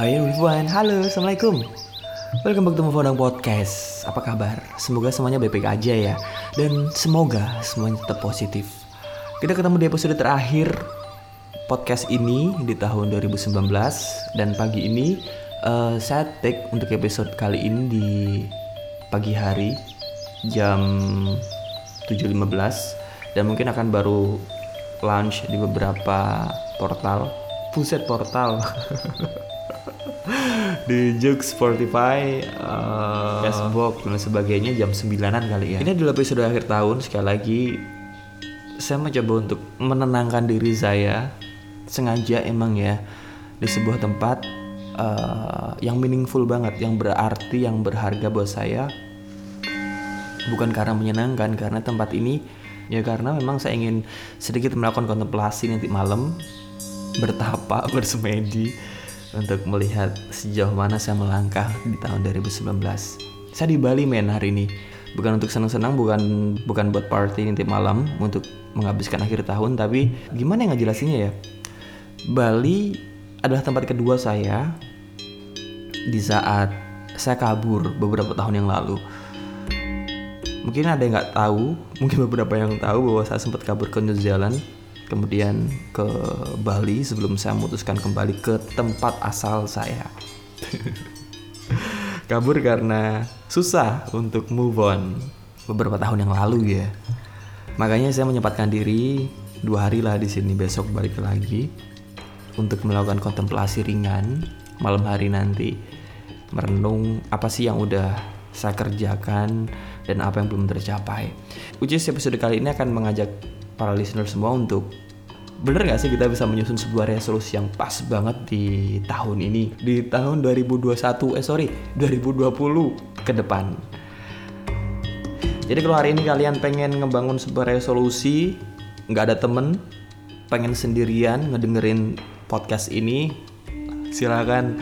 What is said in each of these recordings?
Hai everyone, halo, assalamualaikum. Welcome back to Mufondang Podcast. Apa kabar? Semoga semuanya baik-baik aja ya, dan semoga semuanya tetap positif. Kita ketemu di episode terakhir podcast ini di tahun 2019 dan pagi ini uh, saya take untuk episode kali ini di pagi hari jam 7.15 dan mungkin akan baru launch di beberapa portal Puset portal di Jux Spotify, uh, Facebook dan sebagainya jam 9-an kali ya. Ini adalah episode akhir tahun sekali lagi saya mencoba untuk menenangkan diri saya sengaja emang ya di sebuah tempat uh, yang meaningful banget, yang berarti, yang berharga buat saya. Bukan karena menyenangkan, karena tempat ini ya karena memang saya ingin sedikit melakukan kontemplasi nanti malam bertapa bersemedi untuk melihat sejauh mana saya melangkah di tahun 2019. Saya di Bali men hari ini. Bukan untuk senang-senang, bukan bukan buat party nanti malam untuk menghabiskan akhir tahun, tapi gimana yang ngejelasinnya ya? Bali adalah tempat kedua saya di saat saya kabur beberapa tahun yang lalu. Mungkin ada yang nggak tahu, mungkin beberapa yang tahu bahwa saya sempat kabur ke New Zealand kemudian ke Bali sebelum saya memutuskan kembali ke tempat asal saya. Kabur karena susah untuk move on beberapa tahun yang lalu ya. Makanya saya menyempatkan diri dua hari lah di sini besok balik lagi untuk melakukan kontemplasi ringan malam hari nanti merenung apa sih yang udah saya kerjakan dan apa yang belum tercapai. Uji episode kali ini akan mengajak para listener semua untuk bener gak sih kita bisa menyusun sebuah resolusi yang pas banget di tahun ini? Di tahun 2021 eh sorry 2020 ke depan. Jadi kalau hari ini kalian pengen ngebangun sebuah resolusi nggak ada temen pengen sendirian ngedengerin podcast ini silakan.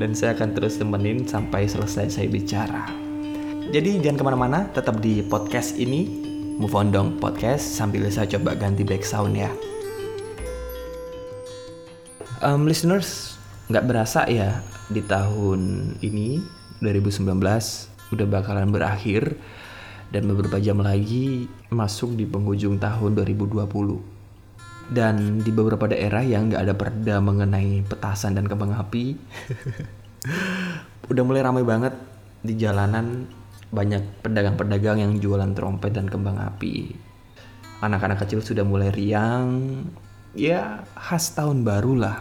Dan saya akan terus temenin sampai selesai saya bicara. Jadi jangan ke mana-mana tetap di podcast ini Move on dong podcast sambil saya coba ganti back sound ya. Um, listeners, nggak berasa ya di tahun ini 2019 udah bakalan berakhir dan beberapa jam lagi masuk di penghujung tahun 2020. Dan di beberapa daerah yang nggak ada perda mengenai petasan dan kembang api, udah mulai ramai banget di jalanan banyak pedagang-pedagang yang jualan trompet dan kembang api. Anak-anak kecil sudah mulai riang, ya khas tahun baru lah.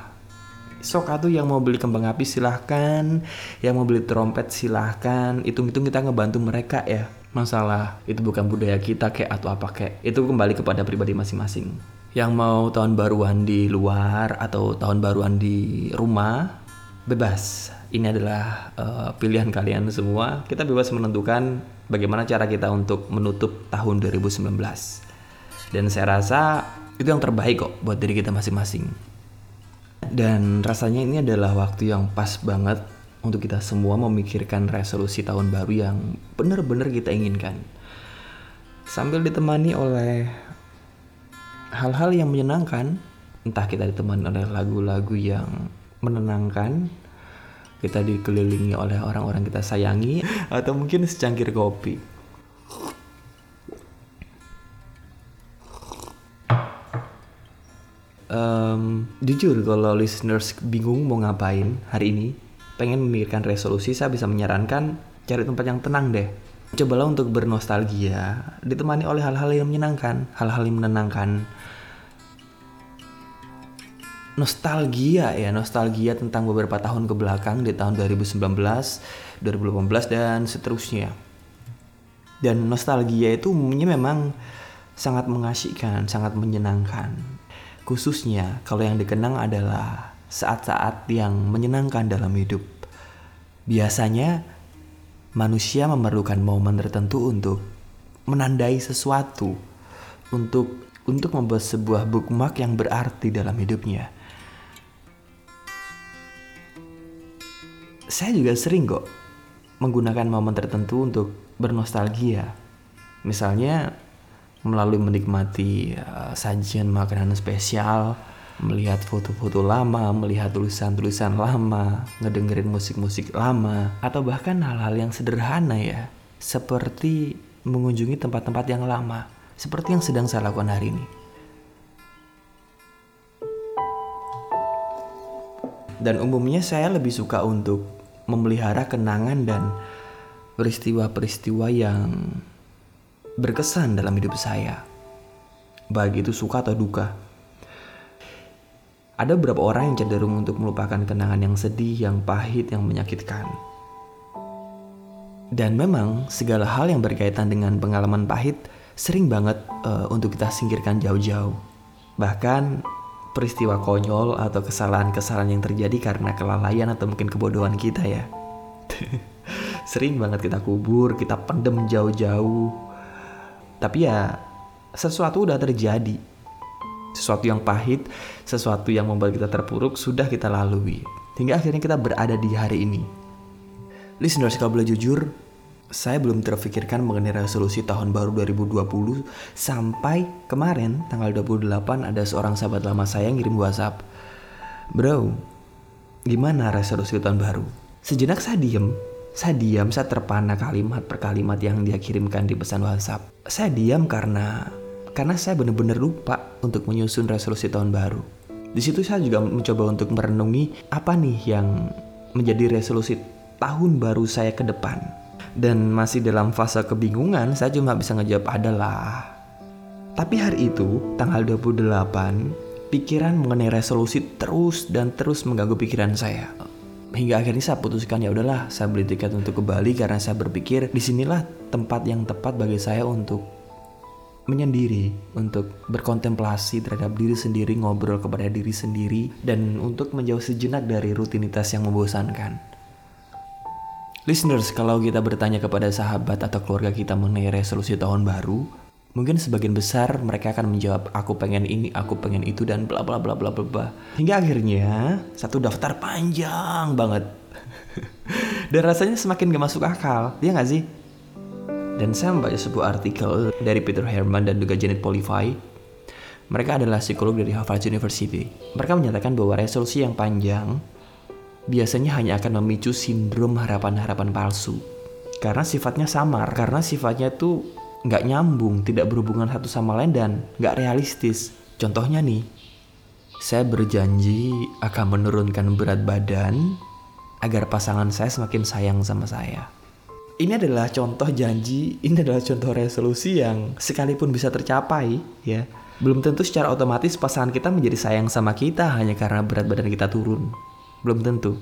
Sok tuh yang mau beli kembang api silahkan, yang mau beli trompet silahkan. Hitung-hitung kita ngebantu mereka ya. Masalah itu bukan budaya kita kayak atau apa kayak. Itu kembali kepada pribadi masing-masing. Yang mau tahun baruan di luar atau tahun baruan di rumah, bebas ini adalah uh, pilihan kalian semua. Kita bebas menentukan bagaimana cara kita untuk menutup tahun 2019. Dan saya rasa itu yang terbaik kok buat diri kita masing-masing. Dan rasanya ini adalah waktu yang pas banget untuk kita semua memikirkan resolusi tahun baru yang benar-benar kita inginkan. Sambil ditemani oleh hal-hal yang menyenangkan, entah kita ditemani oleh lagu-lagu yang menenangkan kita dikelilingi oleh orang-orang kita sayangi atau mungkin secangkir kopi. Um, jujur kalau listeners bingung mau ngapain hari ini, pengen memikirkan resolusi, saya bisa menyarankan cari tempat yang tenang deh. Cobalah untuk bernostalgia, ditemani oleh hal-hal yang menyenangkan, hal-hal yang menenangkan nostalgia ya nostalgia tentang beberapa tahun ke belakang di tahun 2019 2018 dan seterusnya. Dan nostalgia itu umumnya memang sangat mengasihkan sangat menyenangkan. Khususnya kalau yang dikenang adalah saat-saat yang menyenangkan dalam hidup. Biasanya manusia memerlukan momen tertentu untuk menandai sesuatu untuk untuk membuat sebuah bookmark yang berarti dalam hidupnya. Saya juga sering kok menggunakan momen tertentu untuk bernostalgia. Misalnya melalui menikmati uh, sajian makanan spesial melihat foto-foto lama, melihat tulisan-tulisan lama, ngedengerin musik-musik lama, atau bahkan hal-hal yang sederhana ya, seperti mengunjungi tempat-tempat yang lama, seperti yang sedang saya lakukan hari ini. Dan umumnya saya lebih suka untuk memelihara kenangan dan peristiwa-peristiwa yang berkesan dalam hidup saya. Baik itu suka atau duka. Ada beberapa orang yang cenderung untuk melupakan kenangan yang sedih, yang pahit, yang menyakitkan. Dan memang segala hal yang berkaitan dengan pengalaman pahit sering banget uh, untuk kita singkirkan jauh-jauh. Bahkan peristiwa konyol atau kesalahan-kesalahan yang terjadi karena kelalaian atau mungkin kebodohan kita ya. Sering banget kita kubur, kita pendem jauh-jauh. Tapi ya sesuatu udah terjadi. Sesuatu yang pahit, sesuatu yang membuat kita terpuruk sudah kita lalui. Hingga akhirnya kita berada di hari ini. Listeners, kalau boleh jujur, saya belum terfikirkan mengenai resolusi tahun baru 2020 sampai kemarin tanggal 28 ada seorang sahabat lama saya yang ngirim WhatsApp. Bro, gimana resolusi tahun baru? Sejenak saya diem, saya diam, saya terpana kalimat per kalimat yang dia kirimkan di pesan WhatsApp. Saya diam karena karena saya benar-benar lupa untuk menyusun resolusi tahun baru. Di situ saya juga mencoba untuk merenungi apa nih yang menjadi resolusi tahun baru saya ke depan dan masih dalam fase kebingungan, saya cuma bisa ngejawab adalah. Tapi hari itu, tanggal 28, pikiran mengenai resolusi terus dan terus mengganggu pikiran saya. Hingga akhirnya saya putuskan ya udahlah, saya beli tiket untuk ke Bali karena saya berpikir di sinilah tempat yang tepat bagi saya untuk menyendiri, untuk berkontemplasi terhadap diri sendiri, ngobrol kepada diri sendiri, dan untuk menjauh sejenak dari rutinitas yang membosankan. Listeners, kalau kita bertanya kepada sahabat atau keluarga kita mengenai resolusi tahun baru, mungkin sebagian besar mereka akan menjawab aku pengen ini, aku pengen itu dan bla bla bla bla bla bla. Hingga akhirnya satu daftar panjang banget. dan rasanya semakin gak masuk akal, dia gak sih? Dan saya membaca sebuah artikel dari Peter Herman dan juga Janet Polify. Mereka adalah psikolog dari Harvard University. Mereka menyatakan bahwa resolusi yang panjang biasanya hanya akan memicu sindrom harapan-harapan palsu. Karena sifatnya samar, karena sifatnya tuh nggak nyambung, tidak berhubungan satu sama lain dan nggak realistis. Contohnya nih, saya berjanji akan menurunkan berat badan agar pasangan saya semakin sayang sama saya. Ini adalah contoh janji, ini adalah contoh resolusi yang sekalipun bisa tercapai, ya. Belum tentu secara otomatis pasangan kita menjadi sayang sama kita hanya karena berat badan kita turun. Belum tentu.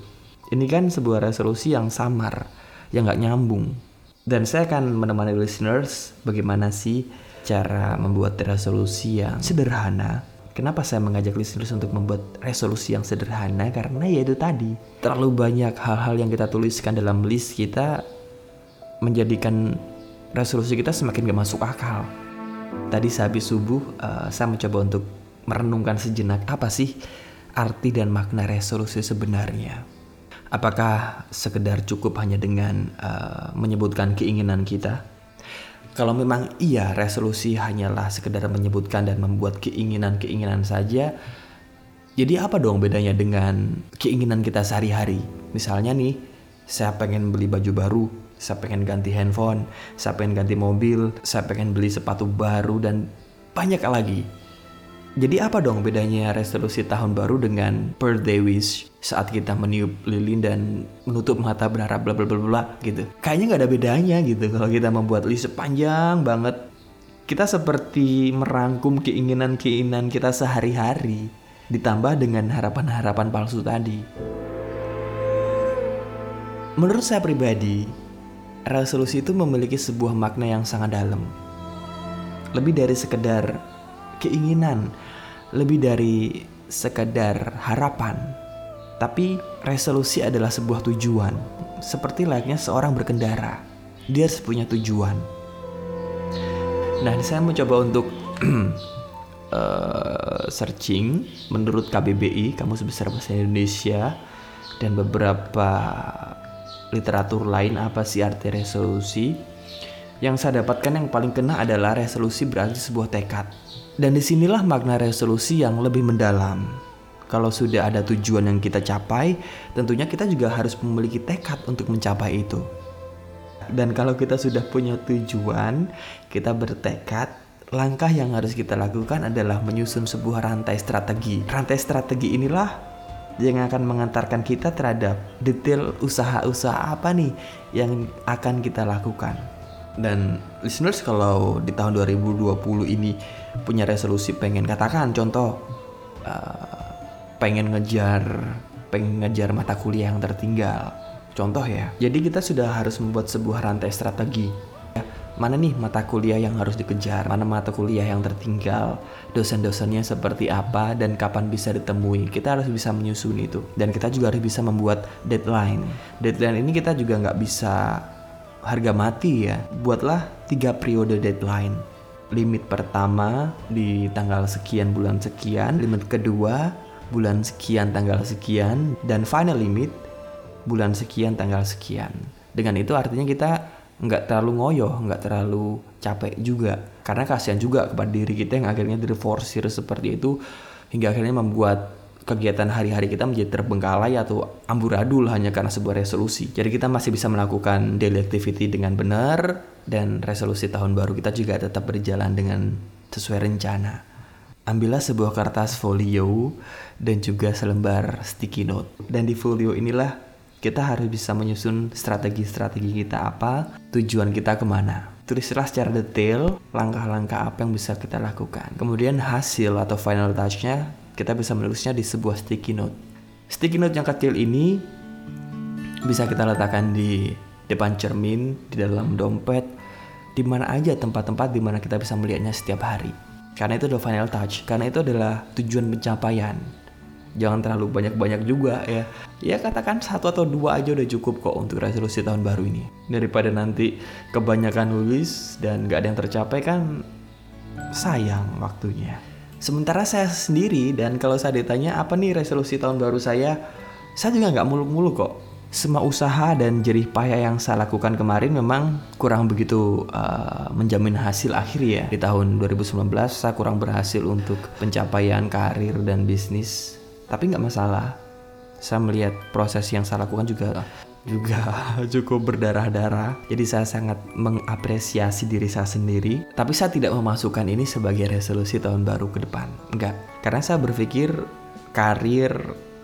Ini kan sebuah resolusi yang samar, yang nggak nyambung. Dan saya akan menemani listeners bagaimana sih cara membuat resolusi yang sederhana. Kenapa saya mengajak listeners untuk membuat resolusi yang sederhana? Karena ya itu tadi, terlalu banyak hal-hal yang kita tuliskan dalam list kita menjadikan resolusi kita semakin gak masuk akal. Tadi sehabis subuh, uh, saya mencoba untuk merenungkan sejenak apa sih arti dan makna resolusi sebenarnya. Apakah sekedar cukup hanya dengan uh, menyebutkan keinginan kita? Kalau memang iya resolusi hanyalah sekedar menyebutkan dan membuat keinginan-keinginan saja, jadi apa dong bedanya dengan keinginan kita sehari-hari? Misalnya nih, saya pengen beli baju baru, saya pengen ganti handphone, saya pengen ganti mobil, saya pengen beli sepatu baru dan banyak lagi. Jadi apa dong bedanya resolusi tahun baru dengan birthday wish saat kita meniup lilin dan menutup mata berharap bla bla bla bla gitu. Kayaknya nggak ada bedanya gitu kalau kita membuat list sepanjang banget. Kita seperti merangkum keinginan-keinginan kita sehari-hari ditambah dengan harapan-harapan palsu tadi. Menurut saya pribadi, resolusi itu memiliki sebuah makna yang sangat dalam. Lebih dari sekedar keinginan lebih dari sekedar harapan. Tapi resolusi adalah sebuah tujuan, seperti layaknya seorang berkendara. Dia harus punya tujuan. Nah, saya mencoba untuk uh, searching menurut KBBI, Kamus Besar Bahasa Indonesia, dan beberapa literatur lain apa sih arti resolusi. Yang saya dapatkan yang paling kena adalah resolusi berarti sebuah tekad dan di sinilah makna resolusi yang lebih mendalam. Kalau sudah ada tujuan yang kita capai, tentunya kita juga harus memiliki tekad untuk mencapai itu. Dan kalau kita sudah punya tujuan, kita bertekad, langkah yang harus kita lakukan adalah menyusun sebuah rantai strategi. Rantai strategi inilah yang akan mengantarkan kita terhadap detail usaha-usaha apa nih yang akan kita lakukan. Dan listeners kalau di tahun 2020 ini punya resolusi pengen katakan contoh uh, pengen ngejar pengen ngejar mata kuliah yang tertinggal Contoh ya, jadi kita sudah harus membuat sebuah rantai strategi. Mana nih mata kuliah yang harus dikejar, mana mata kuliah yang tertinggal, dosen-dosennya seperti apa, dan kapan bisa ditemui. Kita harus bisa menyusun itu. Dan kita juga harus bisa membuat deadline. Deadline ini kita juga nggak bisa harga mati ya. Buatlah tiga periode deadline. Limit pertama di tanggal sekian bulan sekian, limit kedua bulan sekian tanggal sekian, dan final limit bulan sekian tanggal sekian. Dengan itu artinya kita nggak terlalu ngoyo, nggak terlalu capek juga. Karena kasihan juga kepada diri kita yang akhirnya diforsir seperti itu hingga akhirnya membuat kegiatan hari-hari kita menjadi terbengkalai atau amburadul hanya karena sebuah resolusi. Jadi kita masih bisa melakukan daily activity dengan benar dan resolusi tahun baru kita juga tetap berjalan dengan sesuai rencana. Ambillah sebuah kertas folio dan juga selembar sticky note. Dan di folio inilah kita harus bisa menyusun strategi-strategi kita apa, tujuan kita ke mana. Tulislah secara detail langkah-langkah apa yang bisa kita lakukan. Kemudian hasil atau final touch-nya kita bisa menulisnya di sebuah sticky note. Sticky note yang kecil ini bisa kita letakkan di depan cermin, di dalam dompet, di mana aja tempat-tempat di mana kita bisa melihatnya setiap hari. Karena itu adalah final touch, karena itu adalah tujuan pencapaian. Jangan terlalu banyak-banyak juga ya. Ya katakan satu atau dua aja udah cukup kok untuk resolusi tahun baru ini. Daripada nanti kebanyakan nulis dan gak ada yang tercapai kan sayang waktunya sementara saya sendiri dan kalau saya ditanya apa nih resolusi tahun baru saya? Saya juga nggak muluk-muluk kok. Semua usaha dan jerih payah yang saya lakukan kemarin memang kurang begitu uh, menjamin hasil akhir ya. Di tahun 2019 saya kurang berhasil untuk pencapaian karir dan bisnis. Tapi nggak masalah. Saya melihat proses yang saya lakukan juga juga cukup berdarah-darah. Jadi saya sangat mengapresiasi diri saya sendiri. Tapi saya tidak memasukkan ini sebagai resolusi tahun baru ke depan. Enggak. Karena saya berpikir karir,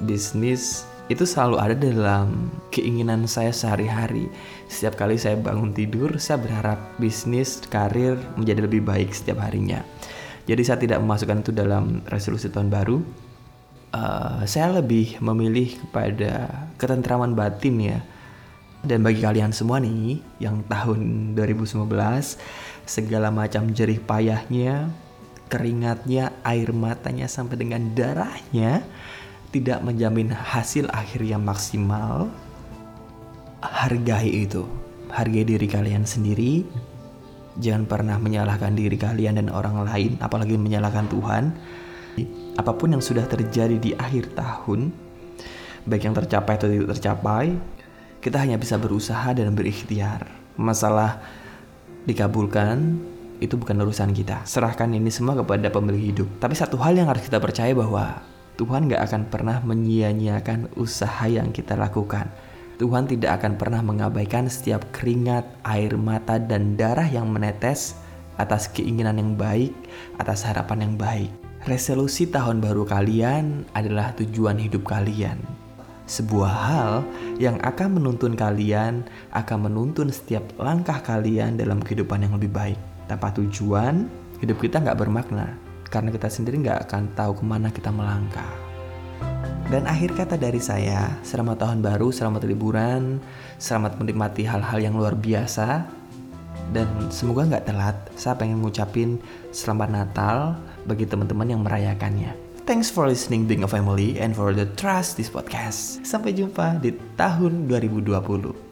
bisnis itu selalu ada dalam keinginan saya sehari-hari. Setiap kali saya bangun tidur, saya berharap bisnis, karir menjadi lebih baik setiap harinya. Jadi saya tidak memasukkan itu dalam resolusi tahun baru, uh, saya lebih memilih kepada ketentraman batin ya. Dan bagi kalian semua nih yang tahun 2019 segala macam jerih payahnya, keringatnya, air matanya sampai dengan darahnya tidak menjamin hasil akhir yang maksimal. Hargai itu. Hargai diri kalian sendiri. Jangan pernah menyalahkan diri kalian dan orang lain, apalagi menyalahkan Tuhan apa pun yang sudah terjadi di akhir tahun, baik yang tercapai atau tidak tercapai, kita hanya bisa berusaha dan berikhtiar. Masalah dikabulkan itu bukan urusan kita. Serahkan ini semua kepada pemilik hidup. Tapi satu hal yang harus kita percaya bahwa Tuhan gak akan pernah menyia-nyiakan usaha yang kita lakukan. Tuhan tidak akan pernah mengabaikan setiap keringat, air mata, dan darah yang menetes atas keinginan yang baik, atas harapan yang baik. Resolusi tahun baru kalian adalah tujuan hidup kalian. Sebuah hal yang akan menuntun kalian, akan menuntun setiap langkah kalian dalam kehidupan yang lebih baik. Tanpa tujuan, hidup kita nggak bermakna. Karena kita sendiri nggak akan tahu ke mana kita melangkah. Dan akhir kata dari saya, selamat tahun baru, selamat liburan, selamat menikmati hal-hal yang luar biasa, dan semoga nggak telat. Saya pengen ngucapin selamat Natal bagi teman-teman yang merayakannya. Thanks for listening Being a Family and for the trust this podcast. Sampai jumpa di tahun 2020.